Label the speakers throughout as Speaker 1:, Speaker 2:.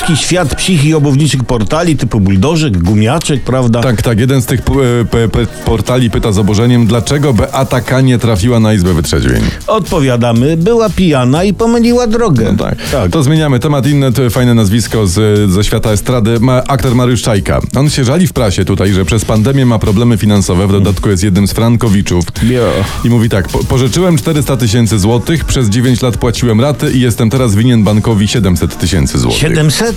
Speaker 1: Taki świat psich i obuwniczych portali typu buldożek, gumiaczek, prawda?
Speaker 2: Tak, tak. Jeden z tych p- p- p- portali pyta z oburzeniem, dlaczego Beata K. nie trafiła na Izbę Wytrzeźwień.
Speaker 1: Odpowiadamy, była pijana i pomyliła drogę.
Speaker 2: Tak. To zmieniamy temat. Inne to fajne nazwisko z, ze świata estrady. Ma aktor Mariusz Czajka. On się żali w prasie tutaj, że przez pandemię ma problemy finansowe. W dodatku jest jednym z frankowiczów.
Speaker 1: Jo.
Speaker 2: I mówi tak, po, pożyczyłem 400 tysięcy złotych, przez 9 lat płaciłem raty i jestem teraz winien bankowi 700 tysięcy złotych.
Speaker 1: 700?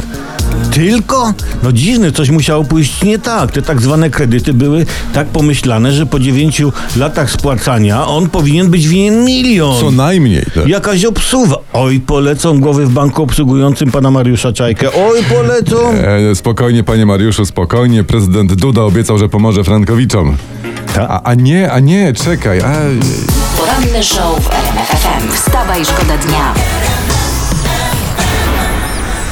Speaker 1: Tylko? No dziwne, coś musiało pójść nie tak. Te tak zwane kredyty były tak pomyślane, że po 9 latach spłacania on powinien być winien milion.
Speaker 2: Co najmniej. Tak.
Speaker 1: Jakaś obsuwa. Oj, polecą głowy w banku obsługującym pana Mariusza Czajkę. Oj, polecą.
Speaker 2: E, spokojnie, panie Mariuszu, spokojnie. Prezydent Duda obiecał, że pomoże Frankowiczom. A, a nie, a nie, czekaj. A,
Speaker 3: Poranny show w RMF FM. Wstawaj, szkoda dnia.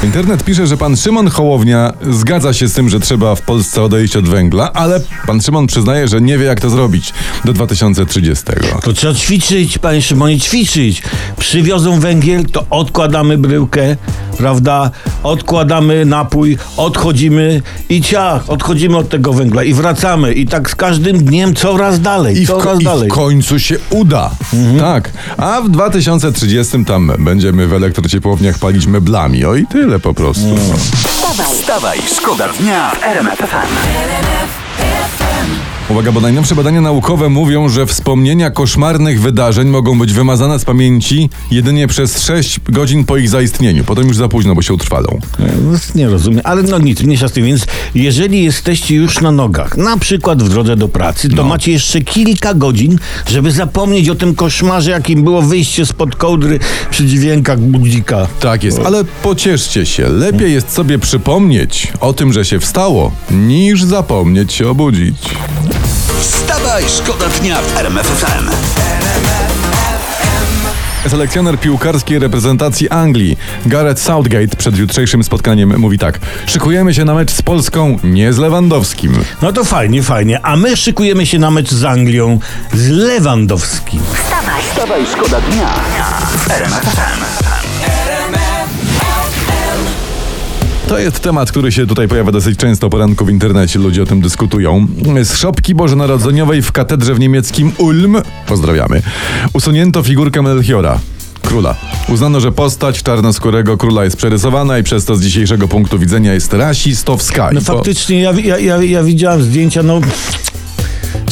Speaker 2: Internet pisze, że pan Szymon Hołownia zgadza się z tym, że trzeba w Polsce odejść od węgla, ale pan Szymon przyznaje, że nie wie, jak to zrobić do 2030.
Speaker 1: To trzeba ćwiczyć, panie Szymonie, ćwiczyć. Przywiozą węgiel, to odkładamy bryłkę, prawda? Odkładamy napój, odchodzimy i ciach, odchodzimy od tego węgla i wracamy. I tak z każdym dniem coraz dalej,
Speaker 2: I w, ko-
Speaker 1: coraz
Speaker 2: I
Speaker 1: dalej.
Speaker 2: w końcu się uda. Tak. A w 2030 tam będziemy w elektrociepłowniach palić meblami. O i tyle po prostu.
Speaker 3: Wstawaj,
Speaker 4: Wstawaj, szkoda dnia w RMF FM.
Speaker 2: Uwaga, bo najnowsze badania naukowe mówią, że wspomnienia koszmarnych wydarzeń mogą być wymazane z pamięci jedynie przez 6 godzin po ich zaistnieniu. Potem już za późno, bo się utrwalą.
Speaker 1: No, Nie rozumiem, ale no nic, mniejsza z tym, więc jeżeli jesteście już na nogach, na przykład w drodze do pracy, to
Speaker 2: No.
Speaker 1: macie jeszcze kilka godzin, żeby zapomnieć o tym koszmarze, jakim było wyjście spod kołdry przy dźwiękach budzika.
Speaker 2: Tak jest, ale pocieszcie się. Lepiej jest sobie przypomnieć o tym, że się wstało, niż zapomnieć się obudzić.
Speaker 4: Wstawaj, szkoda dnia w RMF FM.
Speaker 2: Selekcjoner piłkarskiej reprezentacji Anglii, Gareth Southgate, przed jutrzejszym spotkaniem mówi tak: Szykujemy się na mecz z Polską, nie z Lewandowskim.
Speaker 1: No to fajnie, fajnie. A my szykujemy się na mecz z Anglią z Lewandowskim.
Speaker 3: wstawaj.
Speaker 4: Wstawaj, szkoda dnia w RMF FM.
Speaker 2: To jest temat, który się tutaj pojawia dosyć często poranku w internecie, ludzie o tym dyskutują. Z szopki bożonarodzeniowej w katedrze w niemieckim Ulm, pozdrawiamy, usunięto figurkę Melchiora. Króla. Uznano, że postać czarnoskórego króla jest przerysowana i przez to z dzisiejszego punktu widzenia jest rasistowska.
Speaker 1: No faktycznie, ja, ja, ja, ja widziałem zdjęcia, no...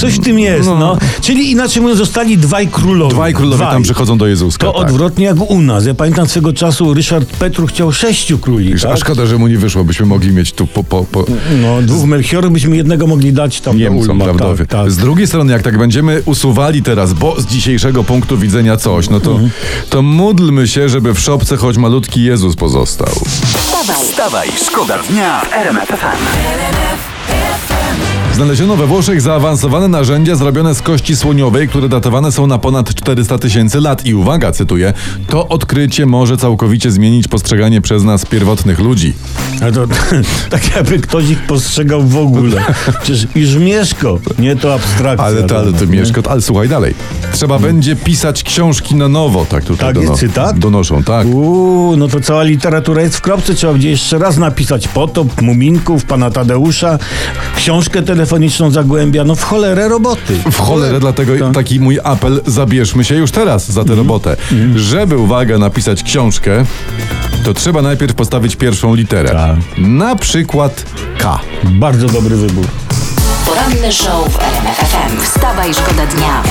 Speaker 1: Coś w tym jest,
Speaker 2: No.
Speaker 1: no. Czyli inaczej mówiąc, zostali dwaj królowie.
Speaker 2: Dwaj królowie tam przychodzą do Jezuska.
Speaker 1: To
Speaker 2: tak.
Speaker 1: odwrotnie jak u nas. Ja pamiętam swego czasu Ryszard Petru chciał sześciu króli.
Speaker 2: Wiesz, A
Speaker 1: Tak?
Speaker 2: szkoda, że mu nie wyszło, byśmy mogli mieć tu po, po, po
Speaker 1: No, dwóch Melchiorów byśmy jednego mogli dać tam do
Speaker 2: Niemcom,
Speaker 1: Ulma.
Speaker 2: prawda?
Speaker 1: Tak, tak.
Speaker 2: Z drugiej strony, jak tak będziemy usuwali teraz, bo z dzisiejszego punktu widzenia coś, no to, to módlmy się, żeby w szopce choć malutki Jezus pozostał.
Speaker 3: Wstawaj,
Speaker 4: Wstawaj, szkoda dnia w RMF FM.
Speaker 2: Znaleziono we Włoszech zaawansowane narzędzia zrobione z kości słoniowej, które datowane są na ponad 400 tysięcy lat. I uwaga, cytuję, to odkrycie może całkowicie zmienić postrzeganie przez nas pierwotnych ludzi.
Speaker 1: Ale to tak jakby ktoś ich postrzegał w ogóle. Przecież już mieszko, nie to abstrakcja.
Speaker 2: Ale to, ale to
Speaker 1: nie?
Speaker 2: Mieszko, ale słuchaj dalej. Trzeba będzie pisać książki na nowo, tak tutaj
Speaker 1: Tak jest cytat?
Speaker 2: donoszą, tak.
Speaker 1: Uuu, no to cała literatura jest w kropce. Trzeba będzie jeszcze raz napisać Potop, Muminków, Pana Tadeusza, książkę telefoniczną Zagłębia. No w cholerę roboty.
Speaker 2: W cholerę, dlatego
Speaker 1: Tak.
Speaker 2: taki mój apel, zabierzmy się już teraz za tę
Speaker 1: Mhm.
Speaker 2: robotę. Żeby, uwaga, napisać książkę, to trzeba najpierw postawić pierwszą literę.
Speaker 1: Tak.
Speaker 2: Na przykład K.
Speaker 1: Bardzo dobry wybór.
Speaker 3: poranny show w RMF FM. Wstawaj, szkoda dnia.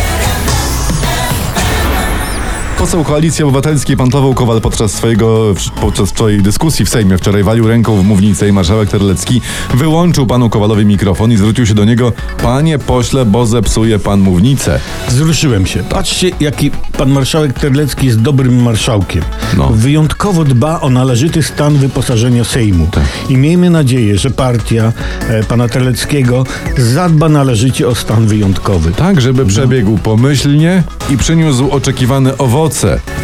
Speaker 2: Poseł Koalicji Obywatelskiej pan Paweł Kowal podczas swojego, podczas swojej dyskusji w Sejmie wczoraj walił ręką w mównicę i marszałek Terlecki wyłączył panu Kowalowi mikrofon i zwrócił się do niego Panie pośle, bo zepsuje pan mównicę.
Speaker 1: Wzruszyłem się. Patrzcie, jaki pan marszałek Terlecki jest dobrym marszałkiem.
Speaker 2: No.
Speaker 1: Wyjątkowo dba o należyty stan wyposażenia Sejmu.
Speaker 2: Tak.
Speaker 1: I miejmy nadzieję, że partia e, pana Terleckiego zadba należycie o stan wyjątkowy.
Speaker 2: Tak, żeby przebiegł pomyślnie i przyniósł oczekiwane owoce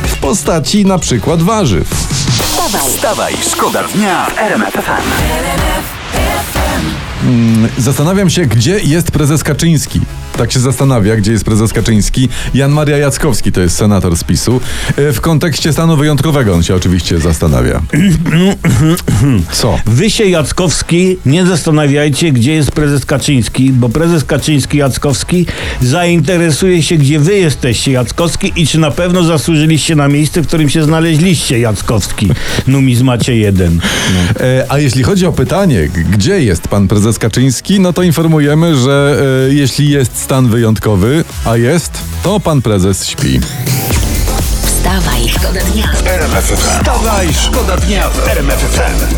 Speaker 2: w postaci na przykład warzyw.
Speaker 3: Wstawaj, Wstawaj!
Speaker 4: Wstawaj, szkoda dnia w RMF FM.
Speaker 2: Zastanawiam się, gdzie jest prezes Kaczyński. Tak się zastanawia, gdzie jest prezes Kaczyński. Jan Maria Jackowski to jest senator z PiSu. E, W kontekście stanu wyjątkowego on się oczywiście zastanawia. Co?
Speaker 1: Wy się, Jackowski, nie zastanawiajcie, gdzie jest prezes Kaczyński, bo prezes Kaczyński Jackowski zainteresuje się, gdzie wy jesteście, Jackowski, i czy na pewno zasłużyliście na miejsce, w którym się znaleźliście, Jackowski. Numizmacie jeden. No.
Speaker 2: E, A jeśli chodzi o pytanie, gdzie jest pan prezes Kaczyński, no to informujemy, że e, jeśli jest stan wyjątkowy, a jest, to pan prezes śpi.
Speaker 3: Wstawaj! Szkoda dnia!
Speaker 4: RMF FM. Wstawaj, szkoda dnia w RMF FM.